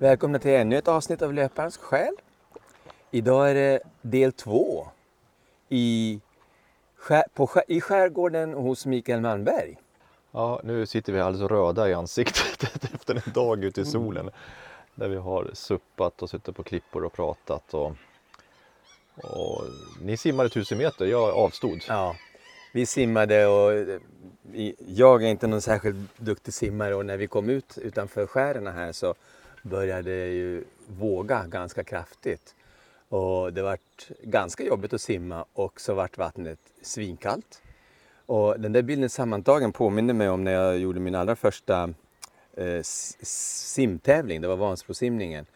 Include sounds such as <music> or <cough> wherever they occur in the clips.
Välkomna till ännu ett avsnitt av Löparens själ. Idag är det del två i, skär, på, i skärgården hos Mikael Malmberg. Ja, nu sitter vi alldeles röda i ansiktet <laughs> efter en dag ute i solen där vi har suppat och suttit på klippor och pratat. Och, och ni simmade tusen meter, jag avstod. Ja, vi simmade och jag är inte någon särskilt duktig simmare och när vi kom ut utanför skären här så började ju våga ganska kraftigt. Och det vart ganska jobbigt att simma och så vart vattnet svinkallt. Och den där bilden sammantagen påminner mig om när jag gjorde min allra första eh, simtävling, det var Vansbrosimningen.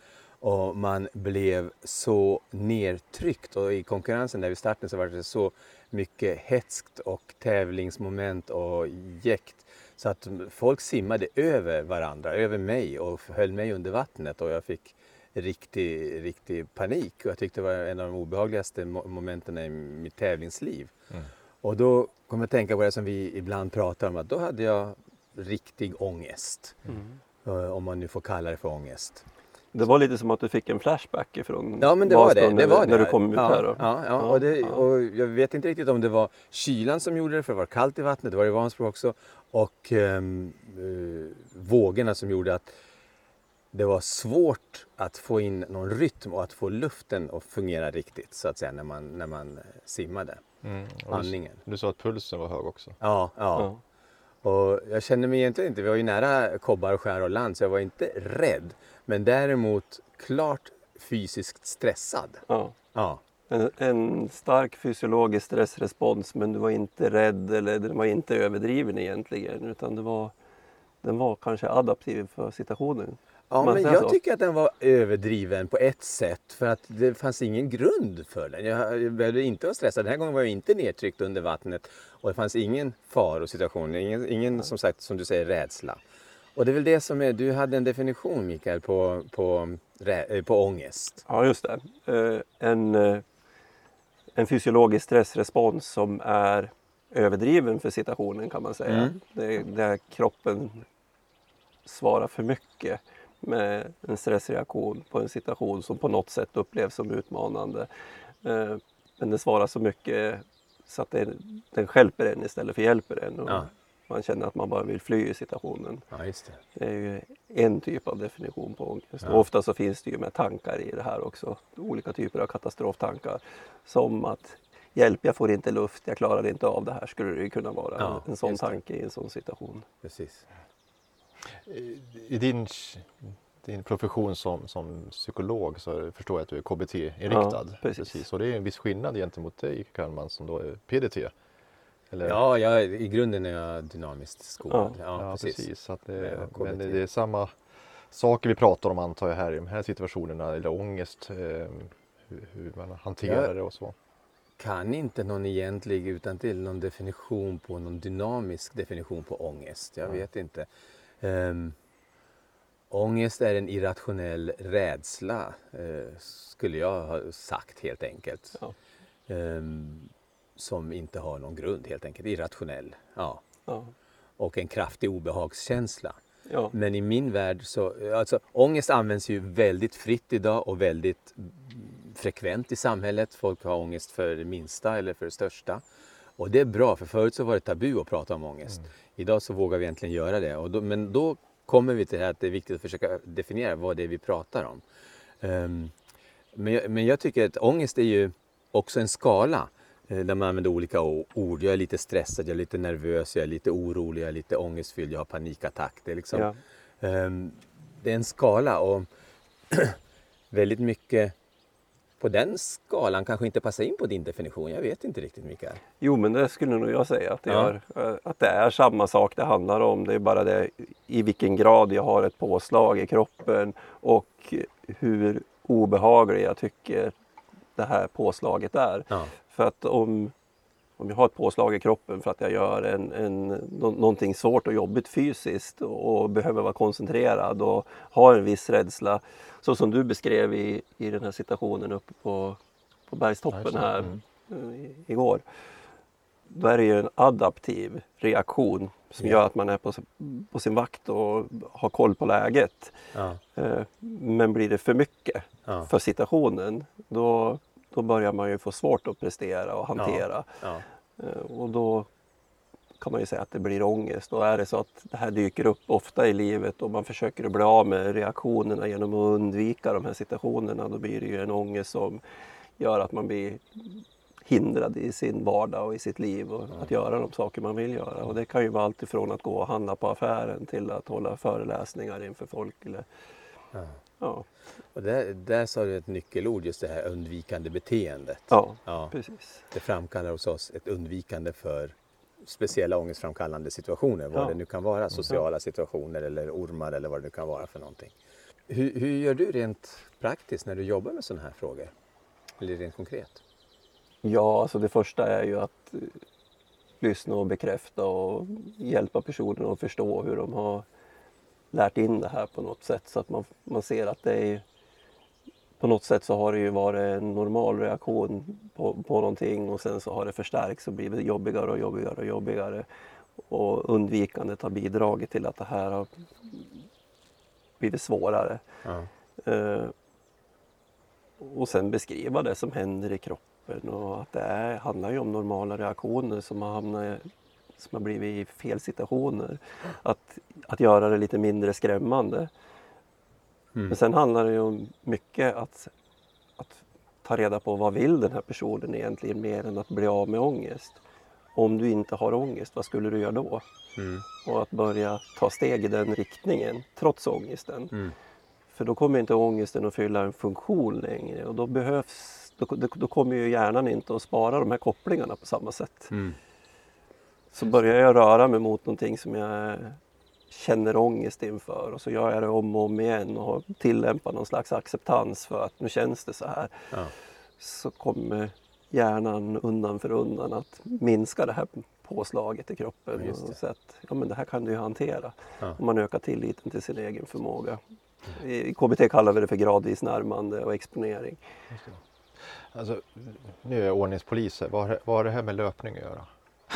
Och man blev så nedtryckt och i konkurrensen där vid starten så var det så mycket hetskt och tävlingsmoment och jäkt så att folk simmade över varandra, över mig och höll mig under vattnet och jag fick riktig, riktig panik och jag tyckte det var en av de obehagligaste momenten i mitt tävlingsliv. Mm. Och då kom jag att tänka på det som vi ibland pratar om att då hade jag riktig ångest. Mm. Eh, om man nu får kalla det för ångest. Det var lite som att du fick en flashback ifrån Ja men det var det. det, var när, det. du kom ut ja, här. Då. Ja, ja, och, det, och jag vet inte riktigt om det var kylan som gjorde det för det var kallt i vattnet, det var i Vansbro också. Och um, uh, vågorna som gjorde att det var svårt att få in någon rytm och att få luften att fungera riktigt så att säga när man, när man simmade. Mm, Andningen. Du, du sa att pulsen var hög också. Ja, ja. Och jag kände mig egentligen inte, vi var ju nära kobbar, skär och land så jag var inte rädd. Men däremot klart fysiskt stressad. Ja. ja. En, en, stark fysiologisk stressrespons men du var inte rädd eller den var inte överdriven egentligen utan det var, den var kanske adaptiv för situationen. Ja, men jag så. tycker att den var överdriven på ett sätt för att det fanns ingen grund för den. Jag behövde inte vara stressad. Den här gången var jag inte nedtryckt under vattnet och det fanns ingen farosituation, ingen, ingen som sagt som du säger rädsla. Och det är väl det som är, du hade en definition Mikael på, på, eh, på ångest. Ja just det. Eh, en, eh, en fysiologisk stressrespons som är överdriven för situationen kan man säga. Mm. Det, där kroppen svarar för mycket med en stressreaktion på en situation som på något sätt upplevs som utmanande. Men den svarar så mycket så att det, den hjälper en istället för hjälper en. Ja. Man känner att man bara vill fly i situationen. Ja, det. det. är ju en typ av definition på ångest. Ja. Ofta så finns det ju med tankar i det här också. Olika typer av katastroftankar. Som att hjälp, jag får inte luft, jag klarar inte av det här. Skulle det kunna vara ja, en sån tanke i en sån situation. Precis. I din, din profession som, som psykolog så förstår jag att du är KBT-inriktad. Ja, precis. precis. Och det är en viss skillnad gentemot dig Kalman som då är PDT. Eller? Ja, jag, i grunden är jag dynamiskt skolad. Ja, ja, precis. precis. Att det, men det är samma saker vi pratar om antar jag här i de här situationerna, eller ångest, eh, hur, hur, man hanterar jag det och så. Kan inte någon egentlig utan till någon definition på någon dynamisk definition på ångest. Jag vet inte. Um, ångest är en irrationell rädsla, uh, skulle jag ha sagt helt enkelt. Ja. Um, som inte har någon grund helt enkelt, irrationell. Ja. ja. Och en kraftig obehagskänsla. Ja. Men i min värld så, alltså ångest används ju väldigt fritt idag och väldigt frekvent i samhället. Folk har ångest för det minsta eller för det största. Och det är bra, för förut så var det tabu att prata om ångest. Mm. Idag så vågar vi egentligen göra det. Då, men då kommer vi till det här att det är viktigt att försöka definiera vad det är vi pratar om. Um, men, jag, men jag tycker att ångest är ju också en skala. Eh, där man använder olika ord. Jag är lite stressad, jag är lite nervös, jag är lite orolig, jag är lite ångestfylld, jag har panikattack. Det är, liksom, ja. um, det är en skala och <clears throat> väldigt mycket på den skalan kanske inte passar in på din definition. Jag vet inte riktigt Mikael. Jo men det skulle nog jag säga att det, ja. är, eh, att det är samma sak det handlar om. Det är bara det i vilken grad jag har ett påslag i kroppen och hur obehaglig jag tycker det här påslaget är. Ja. För att om, om jag har ett påslag i kroppen för att jag gör en, en, någonting svårt och jobbigt fysiskt och behöver vara koncentrerad och har en viss rädsla. Så som du beskrev i, i den här situationen uppe på, på bergstoppen här mm. igår. då är det ju en adaptiv reaktion som gör att man är på, på sin vakt och har koll på läget. Ja, Eh, Men blir det för mycket ja, för situationen då, då börjar man ju få svårt att prestera och hantera. ja, Eh, Och då kan man ju säga att det blir ångest. Och är det så att det här dyker upp ofta i livet och man försöker att bli av med reaktionerna genom att undvika de här situationerna då blir det ju en ångest som gör att man blir hindrad i sin vardag och i sitt liv och att göra de saker man vill göra. Och det kan ju vara allt ifrån att gå och handla på affären till att hålla föreläsningar inför folk. Eller, ja. Ja, Och där, där sa du ett nyckelord, just det här undvikande beteendet. ja, Ja, precis. det framkallar hos oss ett undvikande för speciella ångestframkallande situationer, vad Ja. det nu kan vara, sociala situationer eller ormar eller vad det nu kan vara för någonting. Hur, hur gör du rent praktiskt när du jobbar med sådana här frågor? Eller rent konkret? Ja, alltså det första är ju att eh, lyssna och bekräfta och hjälpa personen att förstå hur de har lärt in det här på något sätt så att man, man ser att det är på något sätt så har det ju varit en normal reaktion på, på någonting och sen så har det förstärkts och blivit jobbigare och jobbigare och jobbigare. Och undvikandet har bidragit till att det här har blivit svårare. Ja. Eh, och sen beskriva det som händer i kroppen och att det är, handlar ju om normala reaktioner som har, hamnat, som har blivit i fel situationer. Att, att göra det lite mindre skrämmande. Mm. Men sen handlar det ju om mycket att, att ta reda på vad vill den här personen egentligen mer än att bli av med ångest. Om du inte har ångest, vad skulle du göra då? Mm. Och att börja ta steg i den riktningen trots ångesten. Mm. För då kommer inte ångesten att fylla en funktion längre och då behövs då, då, då kommer ju hjärnan inte att spara de här kopplingarna på samma sätt. Mm. Så börjar jag röra mig mot någonting som jag känner ångest inför och så gör jag det om och om igen och tillämpar någon slags acceptans för att nu känns det så här. Ja. Så kommer hjärnan undan för undan att minska det här påslaget i kroppen Ja, och säga att ja, men det här kan du ju hantera. Ja. Om man ökar tilliten till sin egen förmåga. I KBT kallar vi det för gradvis närmande och exponering. Alltså, nu är jag ordningspolis. vad har det här med löpning att göra? <laughs>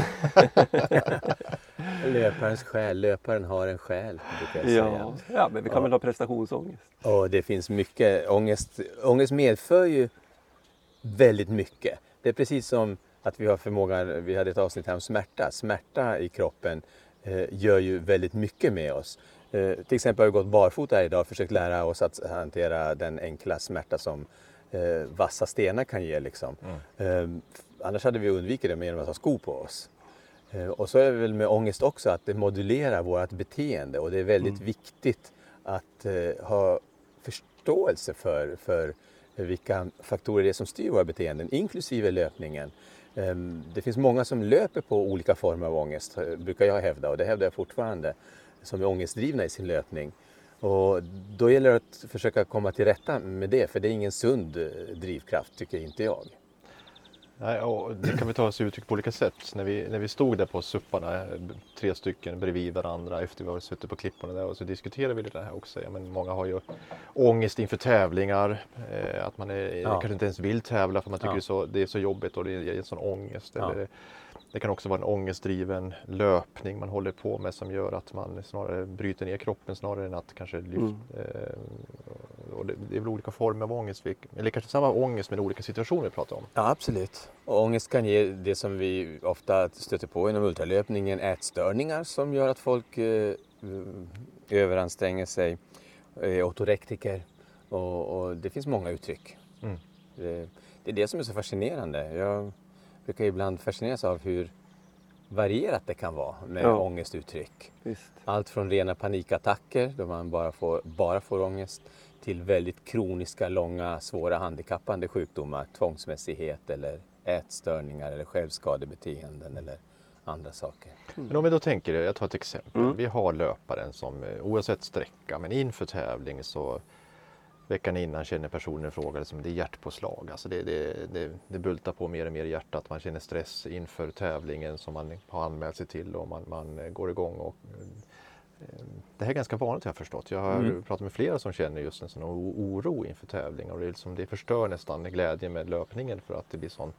Löparens själ, löparen har en själ brukar jag säga. Ja, ja, men vi kan Ja. väl ha prestationsångest. Och det finns mycket ångest. Ångest medför ju väldigt mycket. Det är precis som att vi har förmågan, vi hade ett avsnitt här om smärta. Smärta i kroppen eh, gör ju väldigt mycket med oss. Eh, till exempel har vi gått barfota här idag och försökt lära oss att hantera den enkla smärta som eh, vassa stenar kan ge. Liksom. Eh, annars hade vi undvikit det med genom att ha skor på oss. Eh, Och så är det väl med ångest också att det modulerar vårt beteende och det är väldigt viktigt att eh, ha förståelse för, för vilka faktorer det är som styr våra beteenden, inklusive löpningen. Ehm, Det finns många som löper på olika former av ångest, eh, brukar jag hävda och det hävdar jag fortfarande, som är ångestdrivna i sin löpning. Och då gäller det att försöka komma till rätta med det, för det är ingen sund drivkraft, tycker inte jag. Nej, och det kan vi ta sig uttryck på olika sätt. När vi, när vi stod där på supparna, tre stycken bredvid varandra efter vi har suttit på klipporna där och så diskuterade vi det här också. Ja, men många har ju ångest inför tävlingar, eh, att man är, Ja. kanske inte ens vill tävla för man tycker Ja. det, är så, det är så jobbigt och det är en sån ångest. Eller, det kan också vara en ångestdriven löpning man håller på med som gör att man snarare bryter ner kroppen snarare än att kanske lyfta. Mm. Eh, och det, det är väl olika former av ångest, eller kanske samma ångest men olika situationer vi pratar om. Ja, absolut. Och ångest kan ge det som vi ofta stöter på inom ultralöpningen, ätstörningar som gör att folk eh, överanstränger sig, är otorektiker och, och det finns många uttryck. Mm. Det, det är det som är så fascinerande. Jag brukar ibland fascineras av hur varierat det kan vara med Ja. ångestuttryck. Visst. Allt från rena panikattacker då man bara får, bara får ångest till väldigt kroniska, långa, svåra handikappande sjukdomar, tvångsmässighet eller ätstörningar eller självskadebeteenden eller andra saker. Men om vi då tänker, jag tar ett exempel. Mm. Vi har löparen som eh, oavsett sträcka men inför tävling så veckan innan känner personen i fråga som det är hjärtpåslag. Alltså det, det, det, det bultar på mer och mer i hjärtat. Man känner stress inför tävlingen som man har anmält sig till och man, man går igång. Och, eh, det här är ganska vanligt har jag förstått. Jag har Mm. pratat med flera som känner just en sån oro inför tävling och det, liksom, det förstör nästan glädjen med löpningen för att det blir sån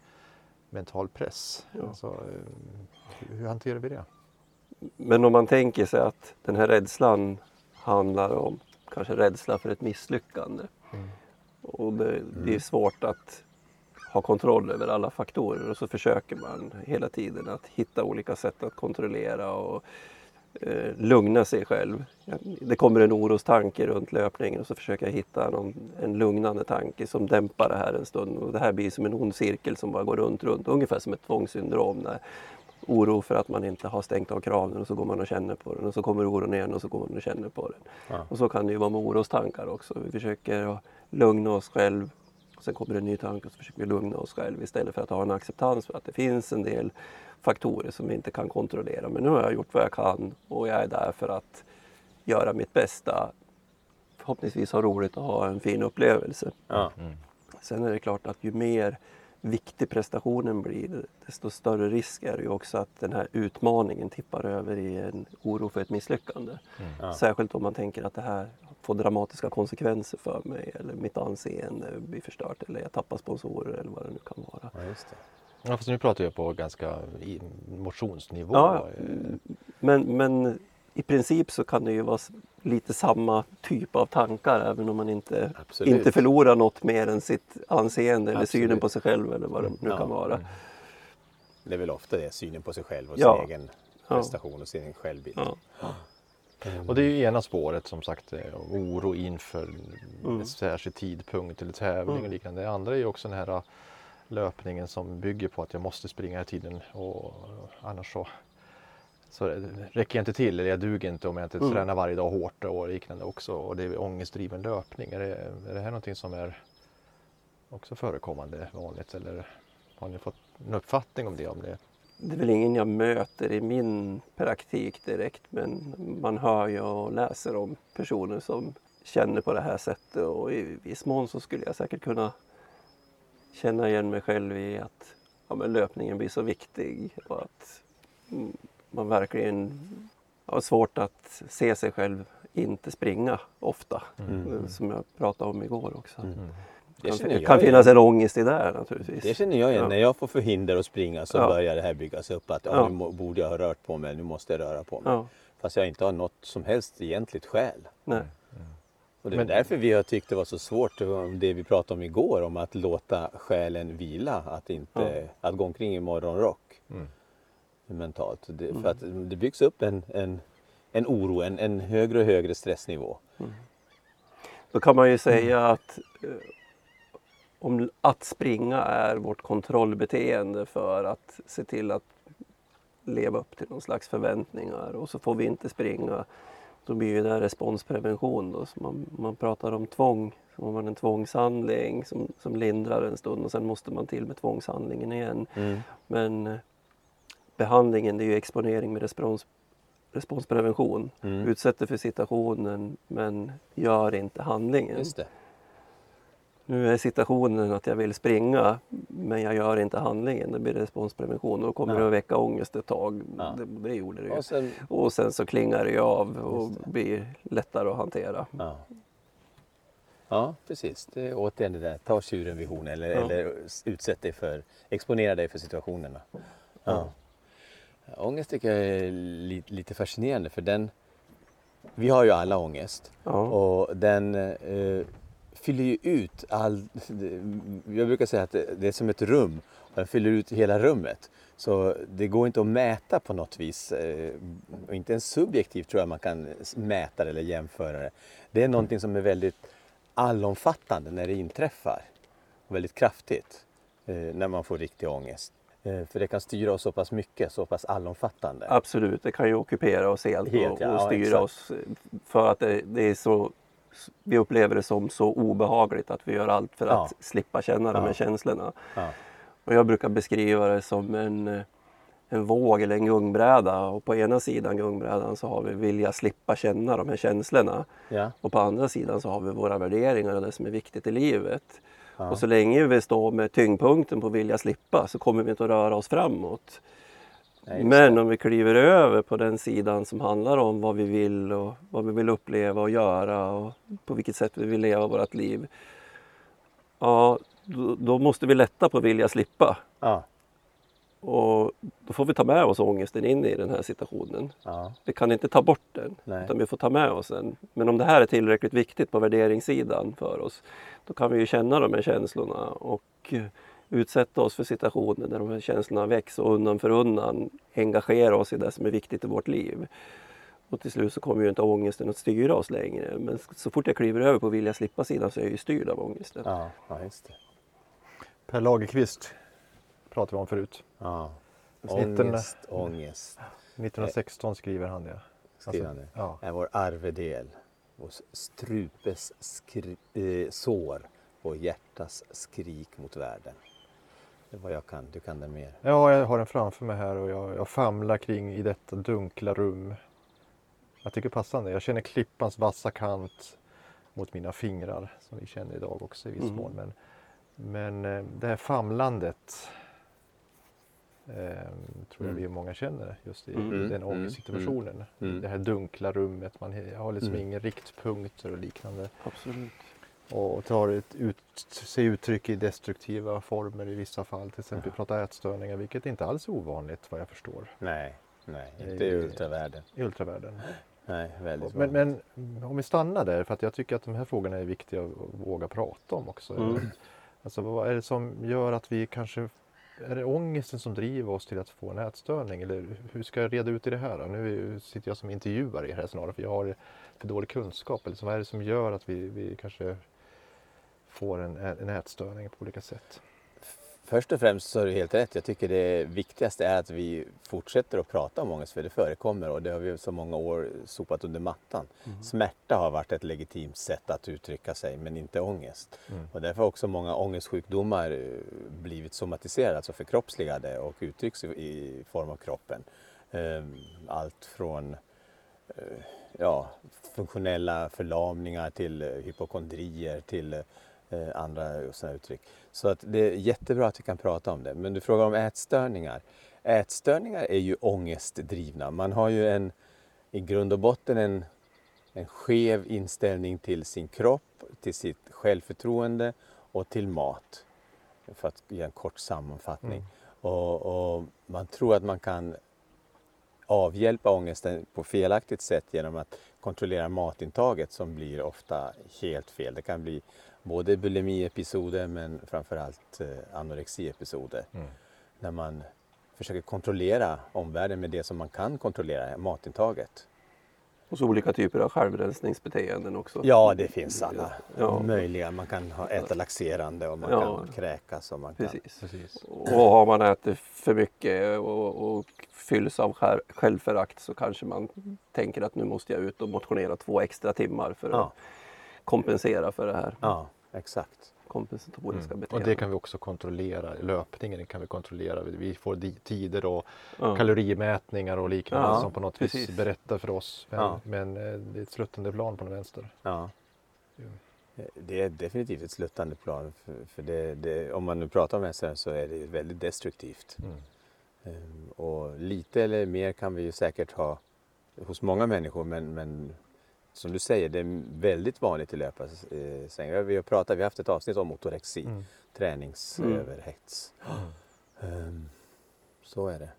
mental press. Ja. Alltså, hur, hur hanterar vi det? Men om man tänker sig att den här rädslan handlar om kanske rädsla för ett misslyckande. Mm. Och det, det är svårt att ha kontroll över alla faktorer och så försöker man hela tiden att hitta olika sätt att kontrollera och eh, lugna sig själv. Det kommer en orostanke runt löpningen och så försöker jag hitta någon, en lugnande tanke som dämpar det här en stund. Och det här blir som en ond cirkel som bara går runt, runt. Ungefär som ett tvångssyndrom. När oro för att man inte har stängt av kranen och så går man och känner på den och så kommer oron igen och så går man och känner på den. Ja. Och så kan det ju vara med orostankar också. Vi försöker lugna oss själv. Sen kommer det en ny tanke och så försöker vi lugna oss själv istället för att ha en acceptans för att det finns en del faktorer som vi inte kan kontrollera. Men nu har jag gjort vad jag kan och jag är där för att göra mitt bästa. Förhoppningsvis ha roligt och ha en fin upplevelse. Ja. Sen är det klart att ju mer viktig prestationen blir desto större risk är det ju också att den här utmaningen tippar över i en oro för ett misslyckande. Ja. Särskilt om man tänker att det här får dramatiska konsekvenser för mig eller mitt anseende blir förstört eller jag tappar sponsorer eller vad det nu kan vara. Ja, just det. Ja, fast nu pratar jag på ganska motionsnivå. Ja, Eh, Men, men i princip så kan det ju vara lite samma typ av tankar även om man inte, Absolut. inte förlorar något mer än sitt anseende eller Absolut. synen på sig själv eller vad det nu Ja. kan vara. Det är väl ofta det, synen på sig själv och Ja. sin egen Ja. prestation och sin egen självbild. Ja. Och det är ju ena spåret som sagt eh, oro inför Mm. en särskild tidpunkt eller tävling och Mm. liknande. Det andra är ju också den här eh, löpningen som bygger på att jag måste springa hela tiden och annars så, så räcker jag inte till eller jag duger inte om jag inte Mm. tränar varje dag hårt och liknande också. Och det är ångestdriven löpning. Är det, är det här någonting som är också förekommande vanligt eller har ni fått en uppfattning om det? Om det? Det är väl ingen jag möter i min praktik direkt men man hör ju och läser om personer som känner på det här sättet och i viss mån så skulle jag säkert kunna känna igen mig själv i att ja, men löpningen blir så viktig och att mm, man verkligen har svårt att se sig själv inte springa ofta. Mm. Som jag pratade om igår också. Mm. Det Det kan, jag kan igen. finnas en ångest i det här naturligtvis. Det känner jag igen. Ja. När jag får förhinder att springa så Ja. börjar det här byggas upp. Att ja. Nu borde jag ha rört på mig, nu måste jag röra på mig. Ja, Fast jag inte har något som helst egentligt skäl. nej. Och det är Men- därför vi har tyckt det var så svårt, om det vi pratade om igår, om att låta själen vila. Att inte att gå omkring i morgonrock Mm. Mentalt. Det, Mm. För att det byggs upp en, en, en oro, en, en högre och högre stressnivå. Då kan man ju säga att eh, om att springa är vårt kontrollbeteende för att se till att leva upp till någon slags förväntningar och så får vi inte springa. Då blir ju det responsprevention då. Så man, man pratar om tvång. Så har man en tvångshandling som, som lindrar en stund och sen måste man till med tvångshandlingen igen. Mm. Men eh, behandlingen det är ju exponering med respons, responsprevention. Mm. Utsätter för situationen men gör inte handlingen. Nu är situationen att jag vill springa men jag gör inte handlingen. Det blir responsprevention och då kommer Ja. det att väcka ångest ett tag. Ja. Det, det gjorde det ju. Och sen, Och sen så klingar det av och det. blir lättare att hantera. ja. ja, precis. Det är återigen det där, ta tjuren vid hornen eller, Ja. eller utsätt dig för, exponera dig för situationerna. Ja. Ångest tycker jag är li, lite fascinerande för den, vi har ju alla ångest. Ja. Och den eh, fyller ju ut all... Jag brukar säga att det, är som ett rum. Och den fyller ut hela rummet. Så det går inte att mäta på något vis. Eh, och inte ens subjektivt tror jag man kan mäta det eller jämföra det. Det är någonting som är väldigt allomfattande när det inträffar. Och väldigt kraftigt. Eh, när man får riktig ångest. Eh, för det kan styra oss så pass mycket, så pass allomfattande. Absolut, det kan ju ockupera oss helt, Helt, och, ja, och ja, styra exakt. oss. För att det, det är så, vi upplever det som så obehagligt att vi gör allt för Ja. att slippa känna de här Ja. känslorna. Ja. Och jag brukar beskriva det som en, eh, en våg eller en gungbräda och på ena sidan gungbrädan så har vi vilja slippa känna de här känslorna Ja. och på andra sidan så har vi våra värderingar och det som är viktigt i livet. Ja. Och så länge vi står med tyngdpunkten på vilja slippa så kommer vi inte att röra oss framåt. Nej, Men om vi kliver över på den sidan som handlar om vad vi vill och vad vi vill uppleva och göra och på vilket sätt vi vill leva vårt liv. Ja, då, då måste vi lätta på vilja slippa. Ja. Och då får vi ta med oss ångesten in i den här situationen. Ja. Vi kan inte ta bort den, Nej. utan vi får ta med oss den. Men om det här är tillräckligt viktigt på värderingssidan för oss, då kan vi ju känna de här känslorna och utsätta oss för situationer där de här känslorna väcks och undan för undan engagera oss i det som är viktigt i vårt liv. Och till slut så kommer ju inte ångesten att styra oss längre. Men så fort jag kliver över på vilja slippa sidan så är jag ju styrd av ångesten. Ja, ja, just det. Per Lagerkvist pratade vi om förut. Ja. Snitten- Ångest, ångest, 1916 skriver han det. skriver han det. Ja. är vår arvedel, vår strupes skri- eh, sår och hjärtas skrik mot världen. Det är vad jag kan, du kan det mer. ja, jag har den framför mig här och jag, jag famlar kring i detta dunkla rum. Jag tycker passande. Jag känner klippans vassa kant mot mina fingrar som vi känner idag också i viss Mm. mån. Men, men eh, det här famlandet tror jag Mm. vi många känner just i Mm. den Mm. ångestsituationen. Mm. Det här dunkla rummet, man har liksom Mm. ingen riktpunkter och liknande. Absolut. och tar ett ut, sig uttryck i destruktiva former i vissa fall. Till exempel Ja. prata ätstörningar, vilket inte alls är ovanligt vad jag förstår Nej, nej, inte Nej. i ultravärlden. i ultravärlden. Nej, väldigt Men, vanligt. men om vi stannar där, för att jag tycker att de här frågorna är viktiga att våga prata om också. Mm. Alltså vad är det som gör att vi kanske är det ångesten som driver oss till att få en ätstörning? Eller hur ska jag reda ut i det här? då? Nu sitter jag som intervjuare i det här snarare för jag har för dålig kunskap. Eller så vad är det som gör att vi, vi kanske får en, en ätstörning på olika sätt? Först och främst så har du helt rätt. Jag tycker det viktigaste är att vi fortsätter att prata om ångest för det förekommer och det har vi så många år sopat under mattan. Mm. Smärta har varit ett legitimt sätt att uttrycka sig men inte ångest. Mm. Och därför har också många ångestsjukdomar eh, blivit somatiserade, alltså förkroppsligade och uttrycks i, form av kroppen. Ehm, Allt från eh, ja, funktionella förlamningar till eh, hypokondrier till eh, andra sådana uttryck. Så att det är jättebra att vi kan prata om det. Men du frågar om ätstörningar. Ätstörningar är ju ångestdrivna. Man har ju en, i grund och botten en, en skev inställning till sin kropp, till sitt självförtroende och till mat. För att ge en kort sammanfattning. Mm. Och, och man tror att man kan avhjälpa ångesten på felaktigt sätt genom att kontrollera matintaget som blir ofta helt fel. Det kan bli både bulimiepisoder men framförallt eh, anorexiepisoder. Mm. När man försöker kontrollera omvärlden med det som man kan kontrollera, matintaget. Och så olika typer av självrensningsbeteenden också. Ja, det finns alla Ja. möjliga. Man kan ha, äta laxerande och man Ja. kan kräkas. Och man kan... Precis. Precis. Och har man ätit för mycket och, och fylls av själv- självförakt så kanske man tänker att nu måste jag ut och motionera två extra timmar för att Ja, kompensera för det här ja, exakt. kompensatoriska Mm. Och beteendet. det kan vi också kontrollera. Löpningen kan vi kontrollera. Vi får tider och ja. kalorimätningar och liknande Ja, som på något precis. vis berättar för oss. Men, Ja. men eh, det är ett sluttande plan på den vänster. Ja. Det är definitivt ett sluttande plan. För, för det, det, om man nu pratar om SR så är det väldigt destruktivt. Mm. Ehm, Och lite eller mer kan vi ju säkert ha hos många människor men, men som du säger, det är väldigt vanligt i löparsvängar. Vi har pratat, vi har haft ett avsnitt om ortorexi, Mm. träningsöverhets. Ehm, Så är det.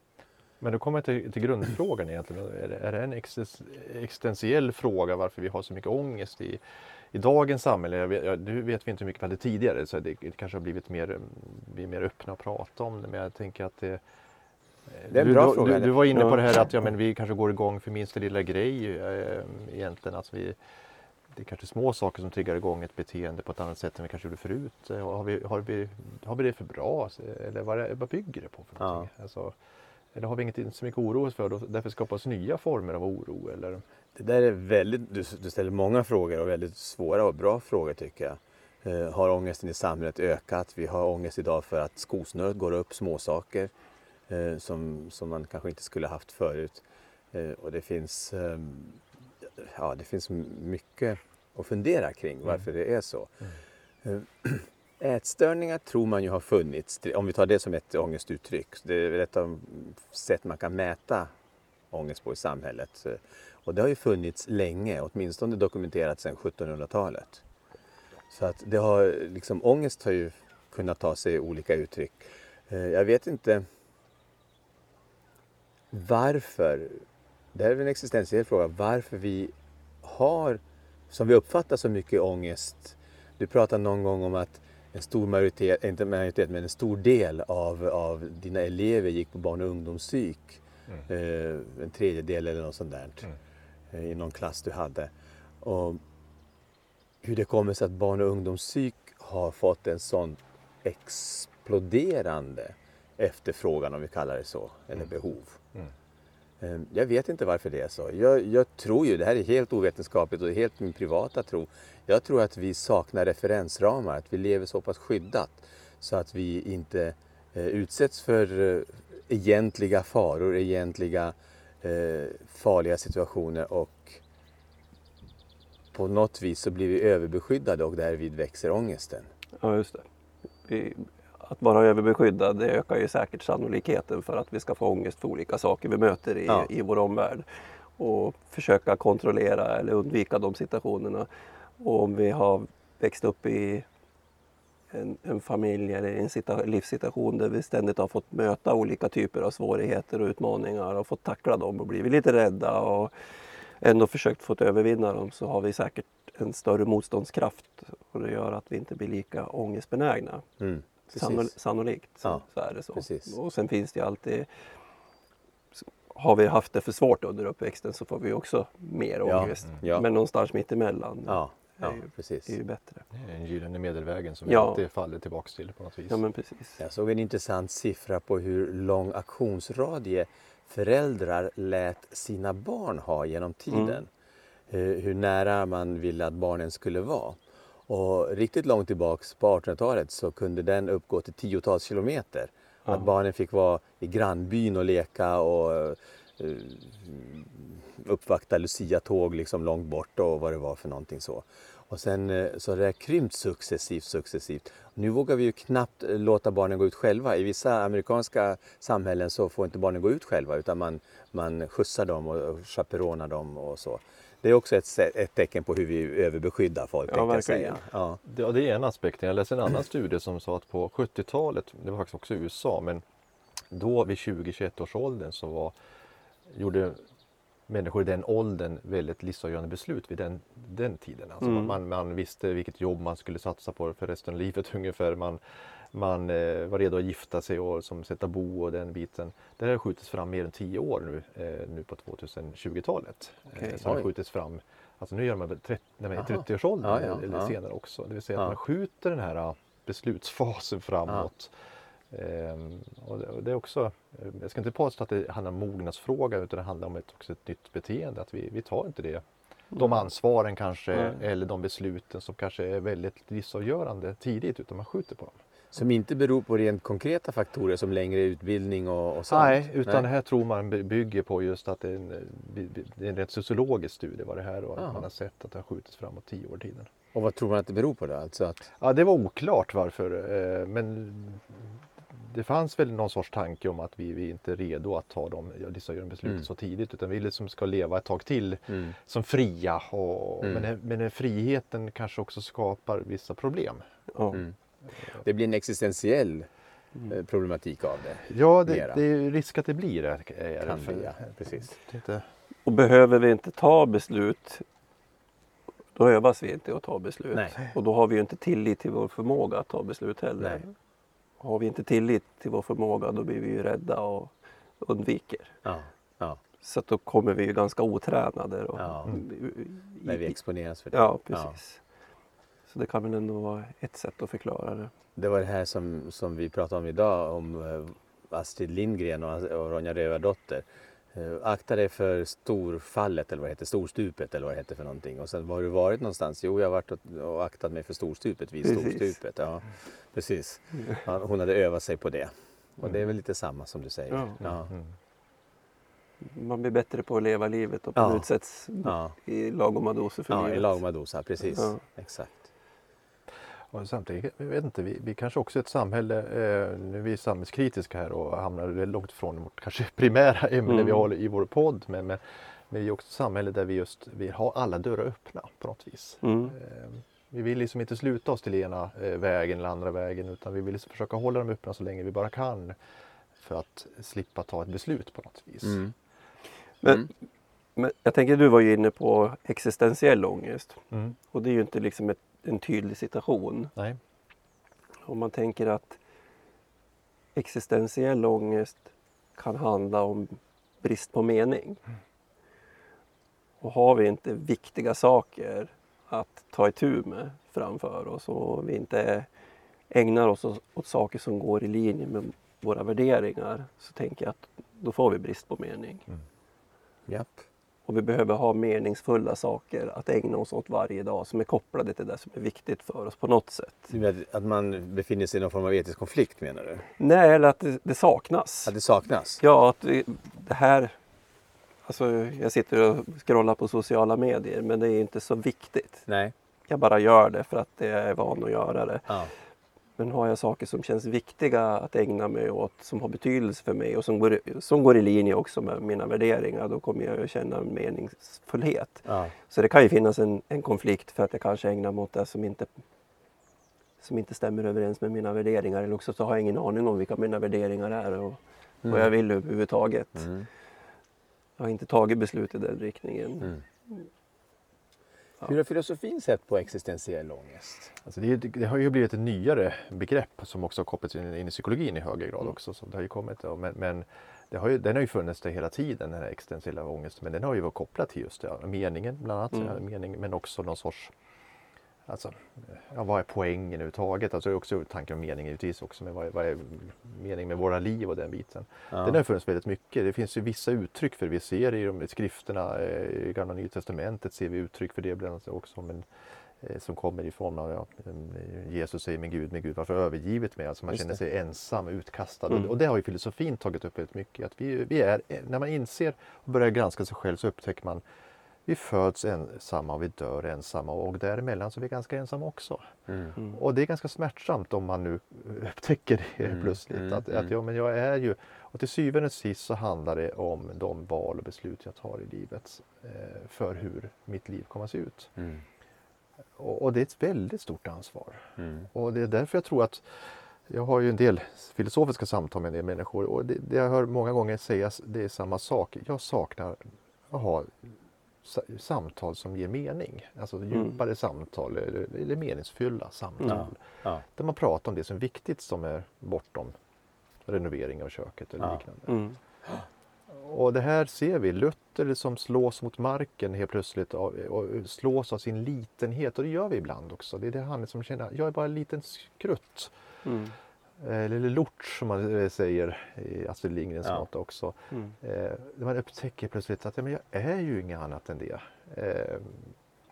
Men då kommer jag till, till grundfrågan egentligen. Är det, är det en exis- existentiell fråga varför vi har så mycket ångest i, i dagens samhälle? Jag vet, jag, nu vet vi inte hur mycket vi hade tidigare så det, det kanske har blivit mer, mm, vi är mer öppna att prata om det. Men jag tänker att det Det är en du, bra du, fråga. Du, du var inne på det här att ja, men vi kanske går igång för minsta lilla grej eh, egentligen. Alltså vi, det är kanske små saker som triggar igång ett beteende på ett annat sätt än vi kanske gjorde förut. Eh, Har vi, har vi, har vi det för bra? Alltså, Eller vad, är- vad bygger det på? för Ja. Alltså, eller har vi inget så mycket oro oss för och därför skapas nya former av oro? Eller? Det där är väldigt, du, du ställer många frågor och väldigt svåra och bra frågor tycker jag. Eh, har ångesten i samhället ökat? Vi har ångest idag för att skosnöret går upp, småsaker eh, som, som man kanske inte skulle haft förut. Eh, och det finns, ehm, ja, det finns mycket att fundera kring varför det är så. Eh, <clears throat> Ätstörningar tror man ju har funnits, om vi tar det som ett ångestuttryck. Det är ett av sätt man kan mäta ångest på i samhället. Eh, Och det har ju funnits länge, åtminstone dokumenterat sedan 1700-talet. Så att det har, liksom, ångest har ju kunnat ta sig olika uttryck. Eh, Jag vet inte varför, det här är en existentiell fråga, varför vi har, som vi uppfattar så mycket ångest. Du pratade någon gång om att en stor majoritet, inte majoritet, men en stor del av, av dina elever gick på barn och ungdomspsyk. Mm. Eh, en tredjedel eller något sånt där. Mm. Eh, I någon klass du hade. Och hur det kommer sig att barn och ungdomspsyk har fått en sån exploderande efterfrågan om vi kallar det så, eller mm. behov. Ehm, jag vet inte varför det är så. Jag, jag, tror ju, det här är helt ovetenskapligt och helt min privata tro. Jag tror att vi saknar referensramar, att vi lever så pass skyddat så att vi inte eh, utsätts för eh, egentliga faror, egentliga eh, farliga situationer och på något vis så blir vi överbeskyddade och därvid växer ångesten. Ja, just det. Vi, att vara överbeskyddad det ökar ju säkert sannolikheten för att vi ska få ångest för olika saker vi möter i, ja. i vår omvärld. Och försöka kontrollera eller undvika de situationerna. Och om vi har växt upp i en, en familj eller en livssituation där vi ständigt har fått möta olika typer av svårigheter och utmaningar och fått tackla dem och blivit lite rädda och ändå försökt få övervinna dem så har vi säkert en större motståndskraft och det gör att vi inte blir lika ångestbenägna. Mm, sannolikt så, så, är det så. Precis. Och sen finns det alltid har vi haft det för svårt under uppväxten så får vi också mer ångest. Ja, ja. Men någonstans mitt emellan ja, ja, är, ju, precis. är ju bättre. Det är den gyllene medelvägen som vi alltid faller tillbaks till på något vis. Ja, men precis. Jag såg en intressant siffra på hur lång aktionsradie föräldrar lät sina barn ha genom tiden. Mm. Hur, hur nära man ville att barnen skulle vara. Och riktigt långt tillbaks på 1800-talet så kunde den uppgå till tiotals kilometer. Ja. Att barnen fick vara i grannbyn och leka och uh, uppvakta Lucia-tåg liksom långt bort och vad det var för någonting så. Och sen uh, så har det krympt successivt, successivt. Nu vågar vi ju knappt låta barnen gå ut själva. I vissa amerikanska samhällen så får inte barnen gå ut själva utan man, man skjutsar dem och chaperonar dem och så. Det är också ett, ett tecken på hur vi överbeskyddar folk. Ja, verkligen. Säga. Ja. Det, det är en aspekt. Jag läste en annan studie som sa att på 70-talet, det var faktiskt också i USA, men då vid 20-21 års åldern så var, gjorde människor i den åldern väldigt livsavgörande beslut vid den, den tiden. Alltså mm. man, man visste vilket jobb man skulle satsa på för resten av livet <laughs> ungefär. Man, man eh, var redo att gifta sig och som sätta bo och den biten. Det har skjutits fram mer än tio år nu, eh, nu på 2020-talet. Okay. Eh, så har skjutits fram, alltså nu gör man väl 30, nej, 30-årsåldern ja, ja, eller ja. senare också. Det vill säga att man skjuter den här beslutsfasen framåt. Ehm, och det, det, är också, jag ska inte påstå att det handlar om mognadsfråga utan det handlar om ett, också ett nytt beteende. Att vi, vi tar inte det de ansvaren kanske mm. eller de besluten som kanske är väldigt livsavgörande tidigt utan man skjuter på dem. Som inte beror på rent konkreta faktorer som längre utbildning och, och sånt? Nej, utan Nej. det här tror man bygger på just att det är en, det är en rätt sociologisk studie vad det här och att man har sett att det har skjutits framåt tio år tiden. Och vad tror man att det beror på då? Alltså att... Ja, det var oklart varför eh, men det fanns väl någon sorts tanke om att vi, vi inte är redo att ta de livsavgörande besluten mm. så tidigt utan vi liksom ska leva ett tag till mm. som fria. Och, mm. men, men den friheten kanske också skapar vissa problem. Mm. Det blir en existentiell mm. eh, problematik av det. Ja, det, det är risk att det blir det. Kan för, ja, precis. Inte... Och behöver vi inte ta beslut då övas vi inte att ta beslut. Nej. Och då har vi inte tillit till vår förmåga att ta beslut heller. Nej. Har vi inte tillit till vår förmåga då blir vi ju rädda och undviker. Ja. Ja. Så då kommer vi ju ganska otränade. Och, ja. När vi exponeras för det. Ja, precis. Så det kan väl ändå vara ett sätt att förklara det. Det var det här som, som vi pratade om idag om eh, Astrid Lindgren och, och Ronja Rövardotter. Uh, akta dig för storfallet eller vad det heter, storstupet eller vad det heter för någonting. Och sen var har du varit någonstans? Jo, jag har varit och, och aktat mig för storstupet vid precis. storstupet. Ja, <laughs> precis. Ja, hon hade övat sig på det. Och det är väl lite samma som du säger. Ja. ja. Mm. Man blir bättre på att leva livet och man ja. utsätts i lagoma doser för ja, livet. Ja, i lagoma doser, precis. Exakt. Och samtidigt, jag vet inte, vi, vi kanske också är ett samhälle, eh, nu är vi samhällskritiska här och hamnar långt ifrån vårt kanske <laughs> primära ämne mm. vi har i vår podd. Men, men, men vi är också ett samhälle där vi just vill ha alla dörrar öppna på något vis. Mm. Eh, vi vill liksom inte sluta oss till ena eh, vägen eller andra vägen utan vi vill liksom försöka hålla dem öppna så länge vi bara kan. för att slippa ta ett beslut på något vis. Mm. Men, Mm. men jag tänker du var ju inne på existentiell ångest. Mm. Och det är ju inte liksom ett, en tydlig situation. Nej. Om man tänker att existentiell ångest kan handla om brist på mening. Och har vi inte viktiga saker att ta itu med framför oss och vi inte ägnar oss åt, saker som går i linje med våra värderingar så tänker jag att då får vi brist på mening. Japp. Och vi behöver ha meningsfulla saker att ägna oss åt varje dag som är kopplade till det som är viktigt för oss på något sätt. Att man befinner sig i någon form av etisk konflikt menar du? Nej, eller att det, det saknas. Att det saknas? Ja, att det här... Alltså, jag sitter och scrollar på sociala medier men det är inte så viktigt. Nej. Jag bara gör det för att jag är van att göra det. Ja. Men har jag saker som känns viktiga att ägna mig åt, som har betydelse för mig och som går, som går i linje också med mina värderingar, då kommer jag att känna en meningsfullhet. Ja. Så det kan ju finnas en, en konflikt för att jag kanske ägnar mig åt det som inte, som inte stämmer överens med mina värderingar. Eller också så har jag ingen aning om vilka mina värderingar är och vad jag vill överhuvudtaget. Mm. Jag har inte tagit beslut i den riktningen. Mm. Hur har filosofin sett på existentiell ångest? Alltså det, är- det har ju blivit ett nyare begrepp som också har kopplats in, in i psykologin i högre grad också. Så det har ju kommit, men, men det har ju, den har ju funnits där hela tiden, den här existentiella ångesten. Men den har ju varit kopplad till just det, meningen bland annat. Mm. Mening, men också någon sorts Alltså, ja, vad är poängen överhuvudtaget? Alltså det är också tanken om mening givetvis också. Men vad är, vad är mening med våra liv och den biten? Ja. Den har funnits väldigt mycket. Det finns ju vissa uttryck för det. Vi ser i de skrifterna, eh, i Gamla Nya Testamentet ser vi uttryck för det bland annat också. Men, eh, som kommer ifrån, ja, eh, Jesus säger min Gud, min Gud, varför övergivit mig? Alltså man Just känner det. sig ensam, utkastad. Mm. Och, och det har ju filosofin tagit upp väldigt mycket. Att vi, vi är, när man inser och börjar granska sig själv så upptäcker man vi föds ensamma och vi dör ensamma och däremellan så är vi ganska ensamma också. Mm. Mm. Och det är ganska smärtsamt om man nu <laughs> upptäcker det Mm, plötsligt. mm, att, mm. att ja, men jag är ju, och till syvende och sist så handlar det om de val och beslut jag tar i livet eh, för hur mitt liv kommer att se ut. Mm. Och, och det är ett väldigt stort ansvar. Mm. Och det är därför jag tror att jag har ju en del filosofiska samtal med en del människor och det, det jag hör många gånger sägas det är samma sak. Jag saknar att ha samtal som ger mening. Alltså djupare samtal eller, eller meningsfulla samtal. Ja. Ja. Där man pratar om det som är viktigt som är bortom renovering av köket eller Ja. liknande. Mm. Och det här ser vi, Luther som slås mot marken helt plötsligt av, och slås av sin litenhet och det gör vi ibland också. Det är det han som känner, jag är bara en liten skrutt. Mm. Eh, Eller lort som man eh, säger i Astrid Lindgrens Ja. ja. också. Mm. Eh, man upptäcker plötsligt att ja, men jag är ju inget annat än det. Eh,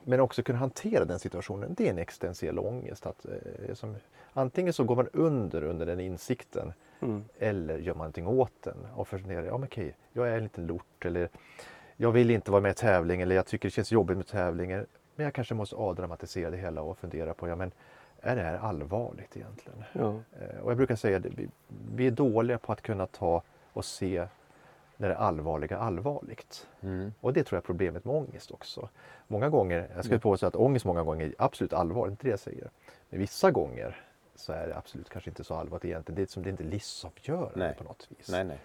men också kunna hantera den situationen, det är en existentiell ångest. Att, eh, som, antingen så går man under under den insikten Mm. eller gör man någonting åt den och funderar, ja men okej, jag är en liten lort eller jag vill inte vara med i tävling eller jag tycker det känns jobbigt med tävlingar. Men jag kanske måste avdramatisera det hela och fundera på, ja men är det här allvarligt egentligen? Ja. Eh, Och jag brukar säga att vi, är dåliga på att kunna ta och se när det allvarliga allvarligt. Mm. Och det tror jag är problemet med ångest också. Många gånger, jag skulle påstå att ångest många gånger är absolut allvarligt, inte det jag säger. Men vissa gånger så är det absolut kanske inte så allvarligt egentligen. Det är som det är inte livsavgörande Nej. på något vis. Nej, nej.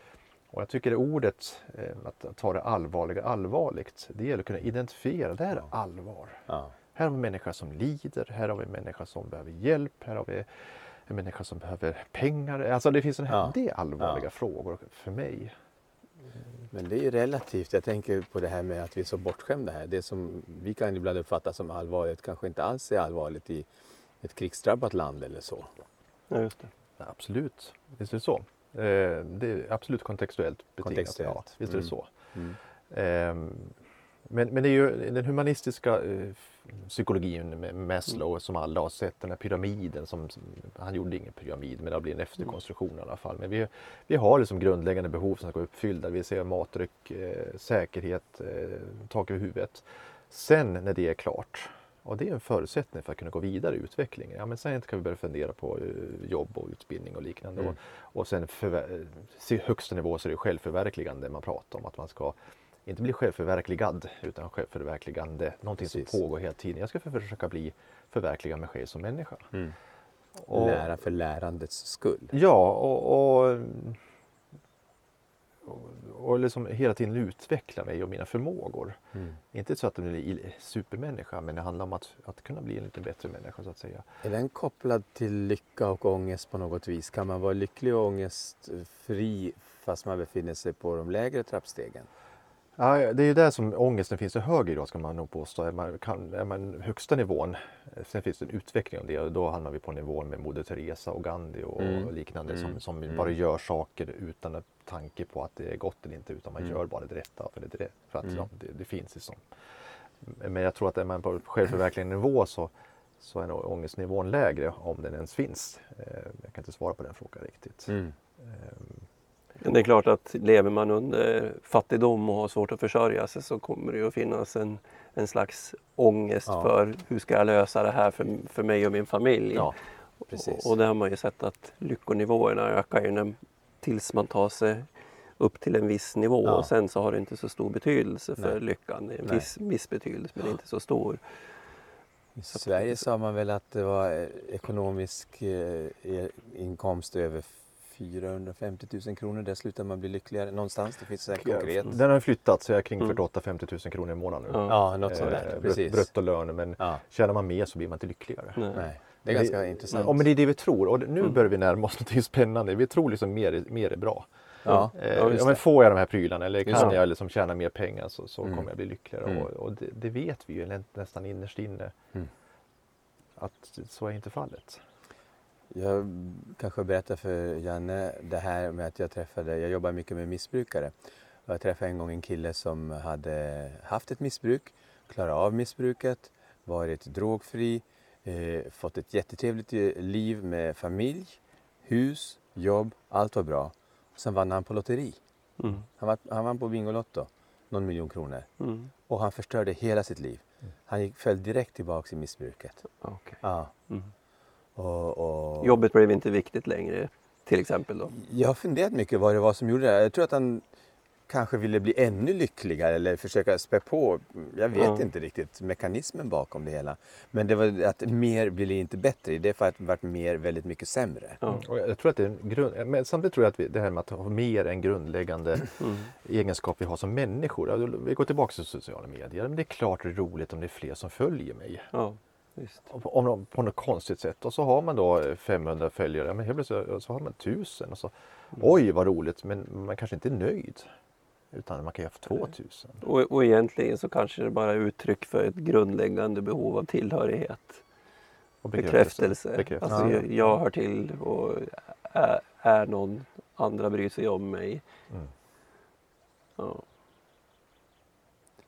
Och jag tycker det ordet, eh, att ta det allvarliga allvarligt, det gäller att kunna identifiera, det här är allvar. Ja. Här har vi en människa som lider, här har vi en människa som behöver hjälp, här har vi en människa som behöver pengar. Alltså det finns en Ja. det är allvarliga Ja. frågor för mig. Men det är ju relativt. Jag tänker på det här med att vi är så bortskämda här. Det som vi kan ibland uppfatta som allvarligt kanske inte alls är allvarligt i ett krigsdrabbat land eller så. ja, just det. Ja, absolut, visst är det så. Eh, det är absolut kontextuellt betingat. Kontextuellt. Ja, visst är det Mm. så. Mm. Ehm, men, men det är ju den humanistiska eh, psykologin med Maslow som alla har sett, den här pyramiden. Som, han gjorde ingen pyramid men det blir en efterkonstruktion i alla fall. Men vi, vi har liksom grundläggande behov som ska vara uppfyllda. Vi ser mat, dryck, eh, säkerhet, eh, tak över huvudet. Sen när det är klart, och det är en förutsättning för att kunna gå vidare i utvecklingen. Ja, men sen kan vi börja fundera på eh, jobb och utbildning och liknande. Mm. Och, och sen se högsta nivå så är det självförverkligande man pratar om. Att man ska inte bli självförverkligad utan självförverkligande. Någonting Precis. som pågår hela tiden. Jag ska försöka bli förverkliga mig själv som människa. Mm. Och- Lära för lärandets skull. Ja, och, och och, och liksom hela tiden utveckla mig och mina förmågor. Mm. Inte så att jag blir supermänniska men det handlar om att, att kunna bli en lite bättre människa så att säga. Är den kopplad till lycka och ångest på något vis? Kan man vara lycklig och ångestfri fast man befinner sig på de lägre trappstegen? Ja, det är ju där som ångesten finns i hög grad ska man nog påstå. Är man, kan, är man högsta nivån, sen finns det en utveckling av det och då hamnar vi på nivån med Moder Teresa och Gandhi och Mm. liknande Mm. som, som Mm. bara gör saker utan tanke på att det är gott eller inte utan man Mm. gör bara det rätta för det, för att Mm. ja, det, det finns liksom. Men jag tror att är man på självförverkligandenivå så, så är nog ångestnivån lägre om den ens finns. Eh, Jag kan inte svara på den frågan riktigt. Det är klart att lever man under fattigdom och har svårt att försörja sig så kommer det ju att finnas en, en slags ångest Ja. för hur ska jag lösa det här för, för mig och min familj. Ja, precis. Och, och det har man ju sett att lyckonivåerna ökar ju när, tills man tar sig upp till en viss nivå Ja. och sen så har det inte så stor betydelse för Nej. lyckan. Det är en Nej. viss, viss betydelse men inte så stor. I Sverige sa man väl att det var eh, ekonomisk eh, e- inkomst över 450 000 kronor. Där slutar man bli lyckligare någonstans. Det finns säkert konkret. Den har flyttat så jag är kring Mm. 48-50 000 kronor i månaden nu. Ja. Ja, något sånt där. Eh, brut- Precis. Bruttolön, men Ja, tjänar man mer så blir man inte lyckligare. Nej. nej. Det är ganska intressant. Ja, men det är det vi tror och nu Mm. börjar vi närma oss något <laughs> spännande. Vi tror liksom mer, mer är bra. Ja, Eh, Ja, ja, men det. får jag de här prylarna eller kan det. jag liksom tjäna mer pengar så, så Mm. kommer jag bli lyckligare. Mm. Och, och det, det vet vi ju nä- nästan innerst inne Mm. att så är inte fallet. Jag kanske berättar för Janne det här med att jag träffade, jag jobbar mycket med missbrukare. Jag träffade en gång en kille som hade haft ett missbruk, klarat av missbruket, varit drogfri, eh, fått ett jättetrevligt eh, liv med familj, hus, jobb, allt var bra. Sen vann han på lotteri. Mm. Han vann, han vann på Bingolotto, någon miljon kronor. Mm. Och han förstörde hela sitt liv. Han gick, föll direkt tillbaka i missbruket. Okej. Ja. Mm. Och, och... Jobbet blev inte viktigt längre till exempel då. Jag har funderat mycket vad det var som gjorde det. Jag tror att han kanske ville bli ännu lyckligare eller försöka spä på. Jag vet Ja. inte riktigt mekanismen bakom det hela. Men det var att mer blir inte bättre. Det är för att det varit mer väldigt mycket sämre. Och jag tror att det är en grund, men samtidigt tror jag att vi, det här med att ha mer en grundläggande Mm. egenskap vi har som människor. Vi går tillbaka till sociala medier. Men det är klart roligt om det är fler som följer mig. Ja, visst. Om, om, på något konstigt sätt. Och så har man då eh, 500 följare. Men helt plötsligt så har man 1000. Och så, Oj vad roligt. Men man kanske inte är nöjd. Utan man kan ju ha haft 2000. Och, och egentligen så kanske det bara är uttryck för ett grundläggande behov av tillhörighet. Och Bekräftelse. Bekräftelse. Alltså Ja. jag, jag hör till och är, är någon, andra bryr sig om mig. Mm. Ja.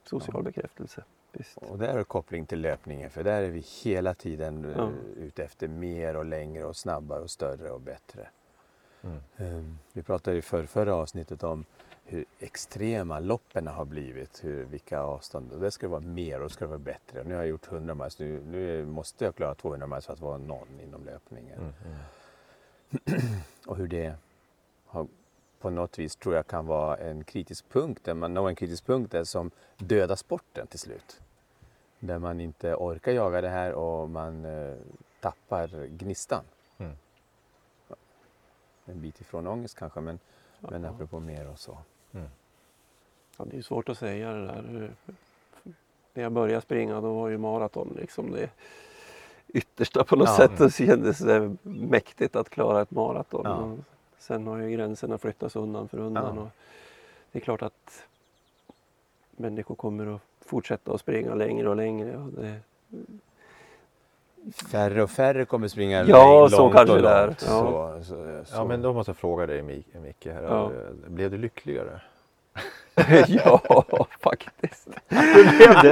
Social bekräftelse. Visst. Och där är koppling till löpningen. För där är vi hela tiden eh, Ja. ute efter mer och längre och snabbare och större och bättre. Mm. Ehm, Vi pratade i för, förra avsnittet om hur extrema loppen har blivit. Hur, vilka avstånd. Och det ska vara mer och det ska vara bättre. Och nu har jag gjort 100 miles. Nu, nu måste jag klara 200 miles för att vara någon inom löpningen. Mm. Mm. <clears throat> Och hur det har, på något vis tror jag kan vara en kritisk punkt. Där man når en kritisk punkt där som dödar sporten till slut. Där man inte orkar jaga det här och man eh, tappar gnistan. Mm. En bit ifrån ångest kanske men, men Ja. apropå mer och så. Ja, det är svårt att säga det där. När jag började springa då var ju maraton liksom det yttersta på något Ja. sätt. Och så kändes det mäktigt att klara ett maraton. Ja. Sen har ju gränserna flyttats undan för undan. Ja. Och det är klart att människor kommer att fortsätta att springa längre och längre. Och det, Färre och färre kommer springa Ja, långt så och kanske det är. långt. Ja. Så, så, så. Ja men då måste jag fråga dig Mi- Micke. Här. Ja. Blev du lyckligare? <laughs> ja, faktiskt.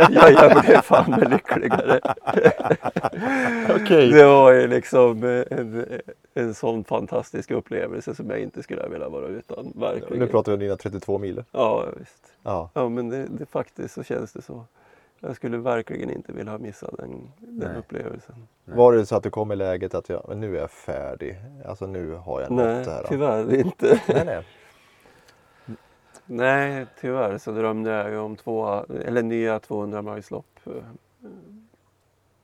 Ja, jag blev fan med lyckligare. <laughs> Okej. Det var ju liksom en, en sån fantastisk upplevelse som jag inte skulle vilja vara utan. Verkligen. Nu pratar vi om dina 32 mil. Ja, visst. Ja. Ja, men det, det faktiskt så känns det så. Jag skulle verkligen inte vilja missa den, den Nej. upplevelsen. Nej. Var det så att du kom i läget att jag, nu är jag färdig? Alltså nu har jag Nej, nått det här. tyvärr inte. Nej, nej. Nej, tyvärr så drömde jag ju om två, eller nya 200 mileslopp.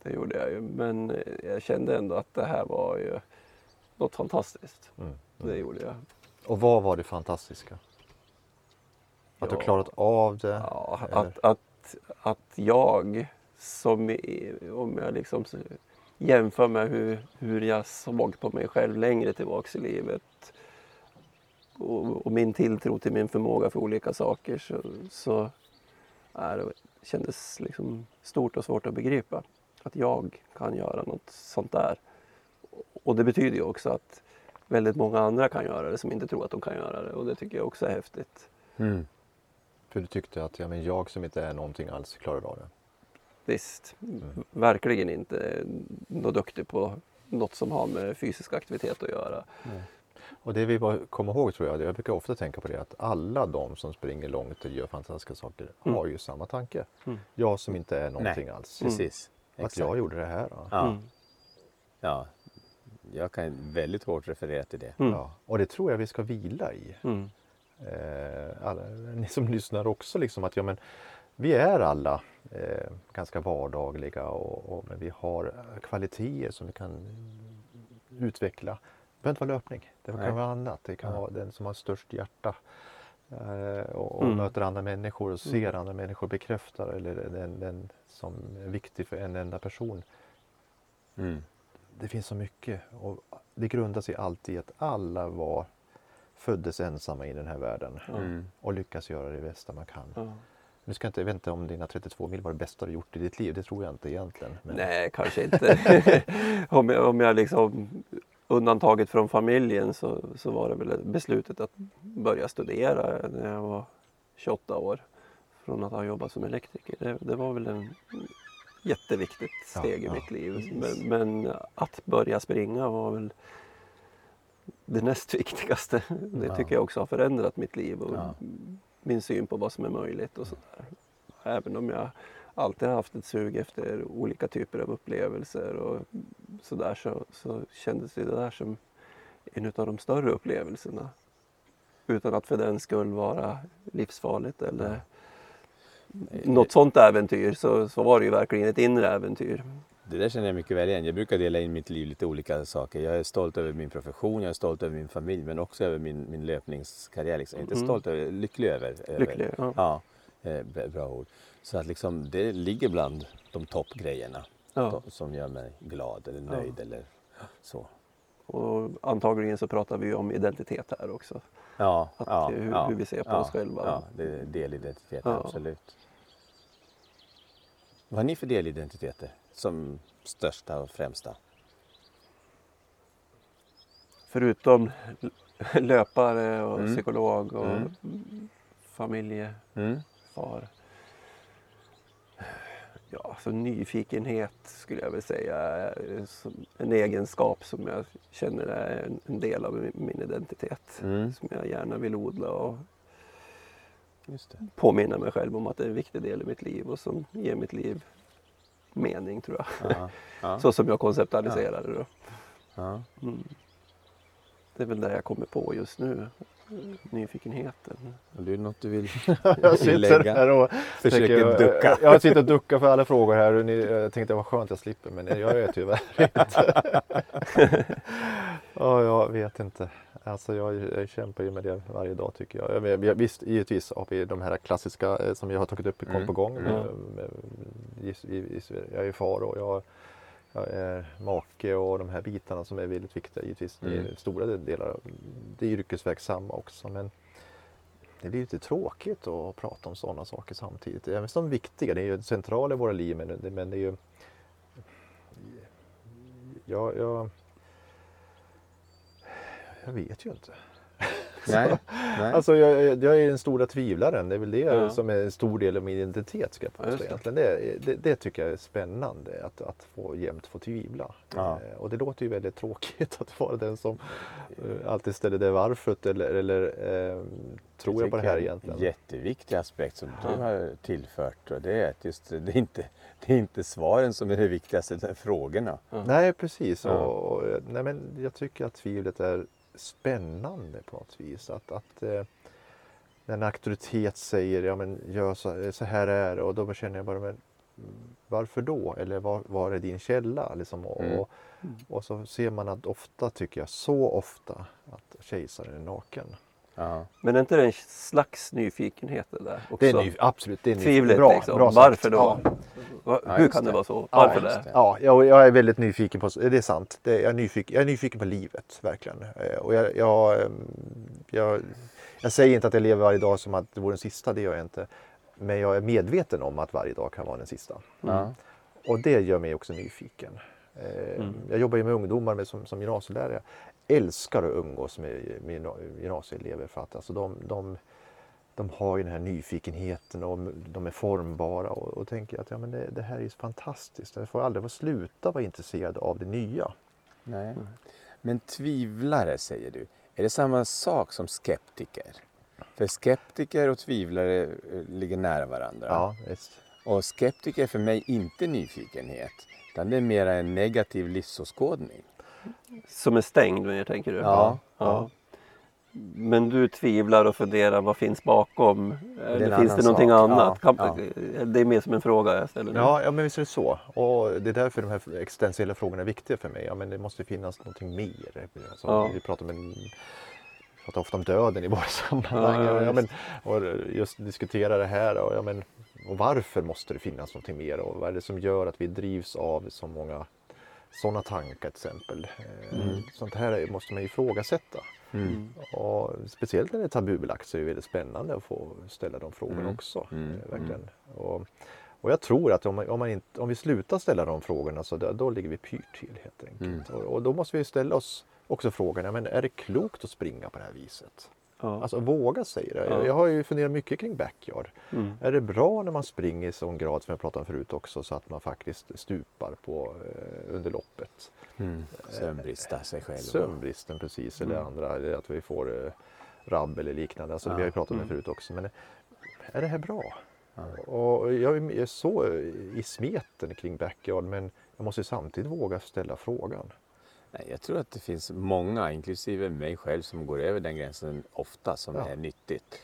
Det gjorde jag ju. Men jag kände ändå att det här var ju något fantastiskt. Mm. Det gjorde jag. Och vad var det fantastiska? Att du Ja. klarat av det? Ja, att, att, att jag, som om jag liksom jämför med hur, hur jag såg på mig själv längre tillbaks i livet och, och min tilltro till min förmåga för olika saker så, så är det kändes liksom stort och svårt att begripa att jag kan göra något sånt där. Och det betyder ju också att väldigt många andra kan göra det som inte tror att de kan göra det och det tycker jag också är häftigt. Mm. För du tyckte att ja, men jag som inte är någonting alls klarar av det? Visst, verkligen inte något duktig på något som har med fysisk aktivitet att göra. Och det vi bara kommer ihåg tror jag, jag brukar ofta tänka på det, att alla de som springer långt och gör fantastiska saker Mm. har ju samma tanke. Mm. Jag som inte är någonting Nej. alls. Precis. Att Exakt. jag gjorde det här. Då. Ja. Mm. ja. Jag kan väldigt hårt referera till det. Mm. Ja. Och det tror jag vi ska vila i. Mm. Eh, alla, ni som lyssnar också, liksom att ja, men, vi är alla eh, ganska vardagliga och, och, men vi har kvaliteter som vi kan utveckla. Det behöver inte vara löpning, det kan Nej. vara annat. Det kan Ja. vara den som har störst hjärta eh, och, och Mm. möter andra människor och ser andra människor bekräftar eller den, den som är viktig för en enda person. Mm. Det finns så mycket och det grundar sig alltid i att alla var föddes ensamma i den här världen Mm. och lyckas göra det bästa man kan. Ja. Nu ska jag inte vänta om dina 32 mil var det bästa du gjort i ditt liv, det tror jag inte egentligen. Men Nej, kanske inte. <laughs> om, jag, om jag liksom undantaget från familjen så, så var det väl beslutet att börja studera när jag var 28 år. Från att ha jobbat som elektriker. Det, det var väl en jätteviktigt Ja, steg i ja, mitt liv. Men, men att börja springa var väl det näst <laughs> viktigaste. Det tycker jag också har förändrat mitt liv och min syn på vad som är möjligt och sådär. Även om jag alltid har haft ett sug efter olika typer av upplevelser och sådär så, så kändes det där som en av de större upplevelserna. Utan att för den skull vara livsfarligt eller något sånt äventyr så, så var det ju verkligen ett inre äventyr. Det där känner jag mycket väl igen. Jag brukar dela in mitt liv lite olika saker. Jag är stolt över min profession, jag är stolt över min familj men också över min, min löpningskarriär. Liksom. Inte Mm. stolt över, lycklig över. över. Lycklig, ja. Ja, eh, bra- ord. Så att liksom, det ligger bland de toppgrejerna Ja. som gör mig glad eller nöjd eller så. Och antagligen så pratar vi om identitet här också. Ja, Att, ja, hur, ja, hur vi ser på oss själva. Ja, det är delidentitet, absolut. Vad har ni för delidentiteter som största och främsta? Förutom <laughs> löpare och Mm. psykolog och Mm. familjefar. Mm? Ja, alltså nyfikenhet skulle jag väl säga är en egenskap som jag känner är en, del av min- identitet. Mm. Som jag gärna vill odla och påminna mig själv om att det är en viktig del i mitt liv och som ger mitt liv mening tror jag. Ja, ja, <laughs> Så som jag konceptualiserar det då. ja. Mm. Det är väl det jag kommer på just nu. Nyfikenheten. Har du något du vill <laughs> jag sitter här och Försöker tänker, ducka. Jag, jag sitter och duckar för alla frågor här och ni, jag tänkte vad skönt jag slipper men jag det tyvärr <laughs> inte. <laughs> ja, jag vet inte. Alltså jag, jag kämpar ju med det varje dag tycker jag. jag. jag- Visst, givetvis har vi de här klassiska eh, som jag har tagit upp gång Mm. på gång. Mm. Med, med, i- jag är far och jag, är make och de här bitarna som är väldigt viktiga givetvis. Det är Mm. stora delar. Det är yrkesverksamma också men det blir lite tråkigt att prata om sådana saker samtidigt. Även om de är viktiga, det är ju centrala i våra liv men det, men det är ju... Jag, jag, jag vet ju inte. Nej, nej. Alltså jag, jag är den stora tvivlaren. Det är väl det Ja. som är en stor del av min identitet ska jag Ja, påstå det. egentligen. Det, det, det tycker jag är spännande att, att få jämt få tvivla. Ja. Eh, Och det låter ju väldigt tråkigt att vara den som eh, alltid ställer det varför eller, eller eh, tror jag på det här egentligen. En jätteviktig aspekt som Ja. du har tillfört och det är att just, det, är inte, det är inte svaren som är det viktigaste, är frågorna. Nej precis. Ja. Och, och, nej, men jag tycker att tvivlet är spännande på något vis. Att, att eh, en auktoritet säger ja, men gör så, så här är det och då känner jag bara men varför då? Eller var, var är din källa? Liksom, och, Mm. och, och så ser man att ofta, tycker jag, så ofta att kejsaren är naken. Ja. Men är inte det en slags nyfikenhet det där också? Det är ny, absolut, det är Tvivlet bra, liksom. bra. Varför då? Ja. Ja, Hur kan det det. vara så? Ja, Varför just det? Ja, jag, jag är väldigt nyfiken på, det är sant. Det, jag, är nyfiken, jag är nyfiken på livet, verkligen. Eh, Och jag, jag, ehm, jag, jag säger inte att jag lever varje dag som att det vore den sista, det gör jag inte. Men jag är medveten om att varje dag kan vara den sista. Ja. Och det gör mig också nyfiken. Eh, Mm. Jag jobbar ju med ungdomar med, som, som gymnasielärare. Älskar att umgås med, med gymna- gymnasieelever för att alltså de, de, de har ju den här nyfikenheten och de är formbara och, och tänker att ja, men det, det här är ju fantastiskt. Jag får aldrig få sluta vara intresserad av det nya. Nej. Men tvivlare säger du, är det samma sak som skeptiker? För skeptiker och tvivlare eh, ligger nära varandra. Ja, visst. Och skeptiker är för mig inte nyfikenhet, utan det är mera en negativ livsåskådning. Som är stängd, mer, tänker du? Ja. ja. Men du tvivlar och funderar, vad finns bakom? Eller finns det någonting sak. annat? Kan, Det är mer som en fråga jag ställer nu. Ja, ja, men visst är det så. Och det är därför de här existentiella frågorna är viktiga för mig. Ja, men det måste finnas någonting mer. Alltså. Vi pratar om en vi pratar ofta om döden i våra <laughs> sammanhang. Ja, ja, Ja, men, och just diskutera det här. Och, ja, men, och varför måste det finnas någonting mer? Och vad är det som gör att vi drivs av så många sådana tankar till exempel? Eh, Mm. Sånt här måste man ifrågasätta. Mm. Och speciellt när det är tabubelagt så är det väldigt spännande att få ställa de frågorna Mm. också. Mm. eh, Verkligen. Och, och jag tror att om, man, om, man inte, om vi slutar ställa de frågorna så då, då ligger vi pyrt till helt enkelt. Mm. Och, och då måste vi ställa oss också frågan, ja, men är det klokt att springa på det här viset? Ja. Alltså våga säga det. Ja. Jag, har ju funderat mycket kring backyard. Mm. Är det bra när man springer i sån grad som jag pratade om förut också så att man faktiskt stupar på eh, under loppet? Mm. Sömnbrista sig själv. Sömnbristen precis eller Mm. andra, eller att vi får eh, rabb eller liknande. Alltså, Ja. Vi har ju pratat om det Mm. förut också. Men är det här bra? Och jag är jag är så i smeten kring backyard men jag måste samtidigt våga ställa frågan. Jag tror att det finns många, inklusive mig själv, som går över den gränsen ofta som Ja. är nyttigt.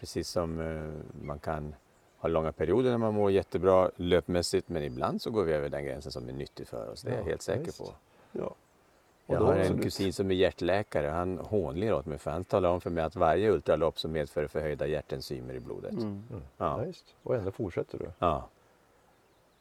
Precis som eh, man kan ha långa perioder när man mår jättebra löpmässigt men ibland så går vi över den gränsen som är nyttig för oss. Det är jag Ja, helt säker visst. på. Ja. Och Jag har en absolut. kusin som är hjärtläkare och han hånler åt mig för han talar om för mig att varje ultralopp så medför förhöjda hjärtenzymer i blodet. Mm. Mm. Ja. Ja. Och ändå fortsätter du. Ja.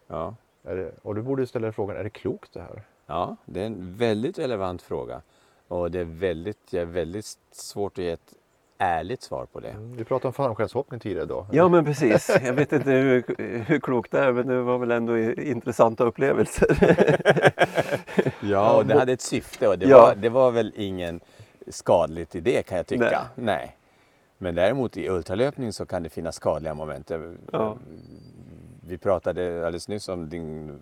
Ja. Det, och du borde ställa dig frågan, är det klokt det här? Ja, det är en väldigt relevant fråga. Och det är väldigt, jag är väldigt svårt att ge ett ärligt svar på det. Mm. Vi pratade om fallskärmshoppning tidigare idag. Ja men precis. Jag vet inte hur, hur klokt det är men det var väl ändå intressanta upplevelser. <laughs> Ja, och det hade ett syfte och det, Ja. var, det var väl ingen skadligt i det kan jag tycka. Nej. Men däremot i ultralöpning så kan det finnas skadliga moment. Ja. Vi pratade alldeles nyss om din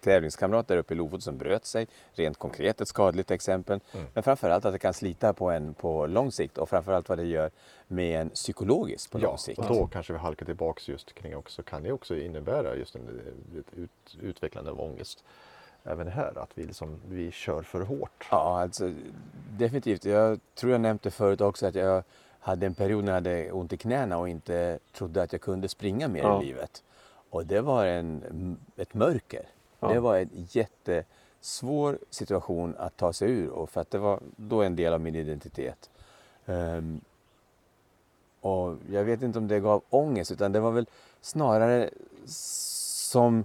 tävlingskamrat där uppe i Lofoten som bröt sig. Rent konkret ett skadligt exempel. Mm. Men framförallt att det kan slita på en på lång sikt och framförallt vad det gör med en psykologiskt på Ja, lång sikt. och då kanske vi halkar tillbaks just kring också, kan det också innebära just en, ett ut, utvecklande av ångest. Även här, att vi, liksom, vi kör för hårt. Ja, alltså definitivt. Jag tror jag nämnde förut också att jag hade en period när jag hade ont i knäna och inte trodde att jag kunde springa mer Ja. i livet. Och det var en, ett mörker. Ja. Det var en jättesvår situation att ta sig ur och för att det var då en del av min identitet. Um, och jag vet inte om det gav ångest utan det var väl snarare som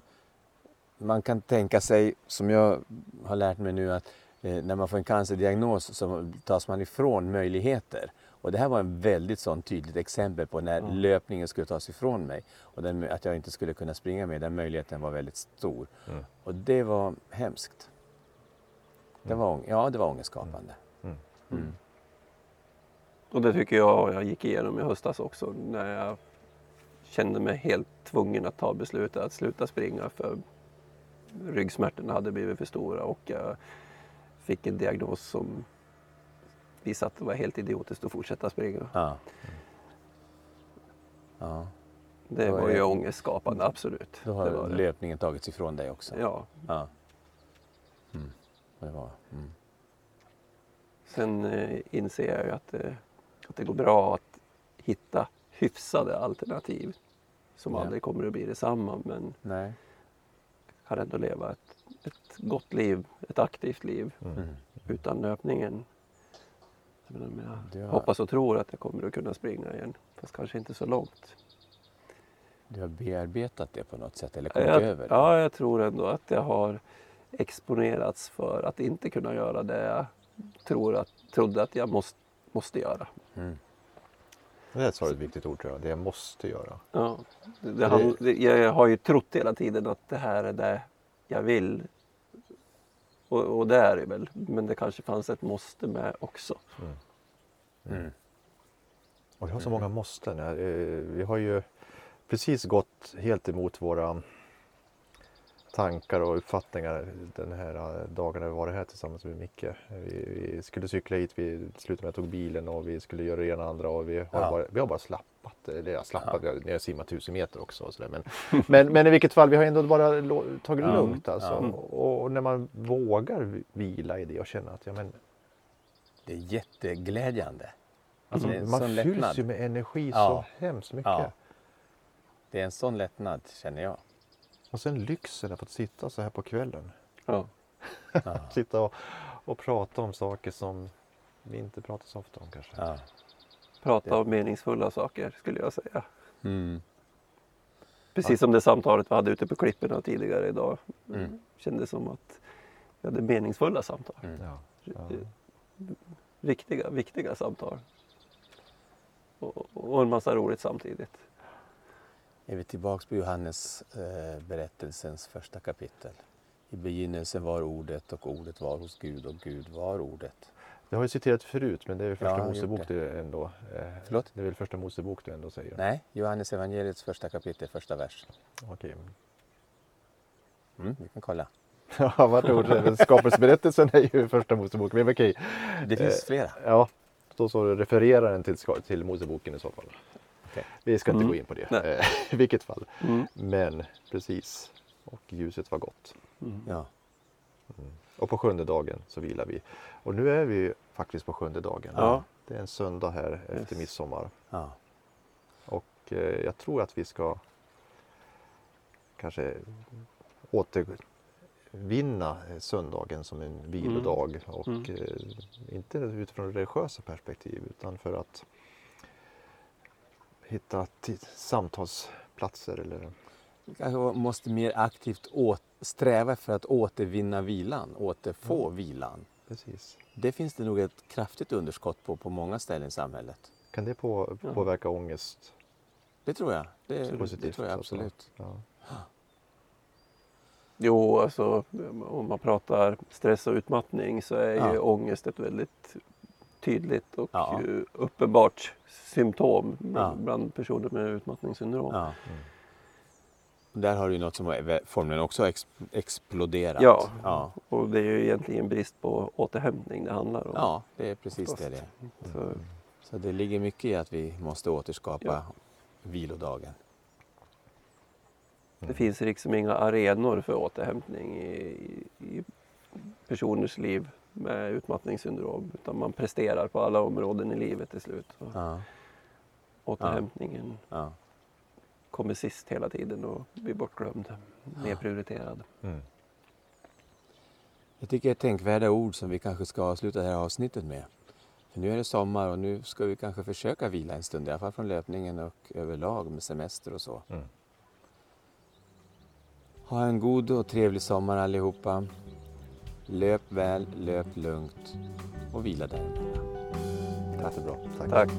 man kan tänka sig, som jag har lärt mig nu, att eh, när man får en cancerdiagnos så tas man ifrån möjligheter. Och det här var en väldigt sån tydligt exempel på när Ja. löpningen skulle tas ifrån mig och den, att jag inte skulle kunna springa mer. Den möjligheten var väldigt stor. Mm. Och det var hemskt. Det Mm. var, ja, det var ångestskapande. Mm. Mm. Och det tycker jag jag gick igenom i höstas också när jag kände mig helt tvungen att ta beslutet att sluta springa för ryggsmärtorna hade blivit för stora och jag fick en diagnos som visade att det var helt idiotiskt att fortsätta springa. Ja. ja. Det var ju det- ångestskapande, absolut. Då det har var det. löpningen tagits ifrån dig också. Ja. Ja. Mm. Det var, mm. Sen eh, inser jag ju att, eh, att det går bra att hitta hyfsade alternativ som Ja. aldrig kommer att bli detsamma men Nej. kan ändå leva ett, ett gott liv, ett aktivt liv Mm. Mm. utan löpningen. Men jag Du har- hoppas och tror att jag kommer att kunna springa igen. Fast kanske inte så långt. Du har bearbetat det på något sätt eller kommit Jag, över det? ja, jag tror ändå att jag har exponerats för att inte kunna göra det jag tror att, trodde att jag måste, måste göra. Mm. Det du ett viktigt ord tror jag, det jag måste göra. Ja, det, det, jag har ju trott hela tiden att det här är det jag vill. Och, och det är det väl. Men det kanske fanns ett måste med också. Mm. mm. Och vi har så många måsten. Eh, vi har ju precis gått helt emot våra tankar och uppfattningar den här eh, dagen när vi varit här tillsammans med Micke. Vi, vi skulle cykla hit, vi slutade med att jag tog bilen och vi skulle göra det ena och andra och vi har, Ja. bara, vi har bara slappat. Eller jag slappat, vi har- ni har simmat tusen meter också och sådär. Men, <laughs> men, men i vilket fall, vi har ändå bara tagit det Ja. lugnt alltså. Ja. Och, och när man vågar vila i det och känna att ja, men, Det är jätteglädjande. Alltså, en man fylls lättnad. ju med energi Ja. så hemskt mycket. Ja. Det är en sån lättnad känner jag. Och sen lyxen att få sitta så här på kvällen. <laughs> Ja. Sitta och, och prata om saker som vi inte pratar så ofta om kanske. Ja. Prata Det- om meningsfulla saker skulle jag säga. Mm. Precis som det samtalet vi hade ute på klipporna tidigare idag. Mm. Kändes som att vi hade meningsfulla samtal. Mm. Ja. Ja. Viktiga, viktiga samtal. Och, och en massa roligt samtidigt. Är vi tillbaks på Johannes eh, berättelsens första kapitel. I begynnelsen var ordet och ordet var hos Gud och Gud var ordet. Det har ju citerat förut men det är väl Ja, första gjort Mosebok det. du ändå. Eh, Förlåt? Det är väl första Mosebok du ändå säger? Nej, Johannes evangeliets första kapitel, första vers. Okej. Mm, vi kan kolla. <laughs> Ja, vad roligt. <laughs> Skapelseberättelsen är ju första Mosebok. Men okej. Det finns Eh, flera. Ja, då så refererar den till, till Moseboken i så fall. Vi ska inte Mm. gå in på det. Eh, <laughs> I vilket fall. Mm. Men precis. Och ljuset var gott. Mm. Ja. Och på sjunde dagen så vilar vi. Och nu är vi faktiskt på sjunde dagen. Ja. Det är en söndag här efter Yes. midsommar. Ja. Och eh, jag tror att vi ska kanske återvinna eh, söndagen som en vilodag. Och Mm. eh, inte utifrån religiösa perspektiv utan för att hitta samtalsplatser eller Vi kanske måste mer aktivt sträva för att återvinna vilan, återfå vilan. precis. Det finns det nog ett kraftigt underskott på på många ställen i samhället. Kan det på, Ja. påverka ångest? Det tror jag. Det, det Positivt, tror jag alltså. absolut. Ja. Jo, alltså om man pratar stress och utmattning så är Ja. ju ångest ett väldigt tydligt och Ja. uppenbart symptom Ja. bland personer med utmattningssyndrom. Ja. Mm. Där har du ju något som formligen också har ex, exploderat. Ja. Och det är ju egentligen brist på återhämtning det handlar om. ja, det är precis det det är. Så, Så det ligger mycket i att vi måste återskapa Ja. vilodagen. det finns liksom inga arenor för återhämtning i, i, i personers liv med utmattningssyndrom. Utan man presterar på alla områden i livet till slut. Så Ja. återhämtningen Ja. kommer sist hela tiden och blir bortglömd. Nedprioriterad. Mm. Jag tycker det är tänkvärda ord som vi kanske ska avsluta det här avsnittet med. För nu är det sommar och nu ska vi kanske försöka vila en stund, i alla fall från löpningen och överlag med semester och så. Mm. Ha en god och trevlig sommar allihopa. Löp väl, löp lugnt och vila däremellan. Jättebra. Tack. Tack.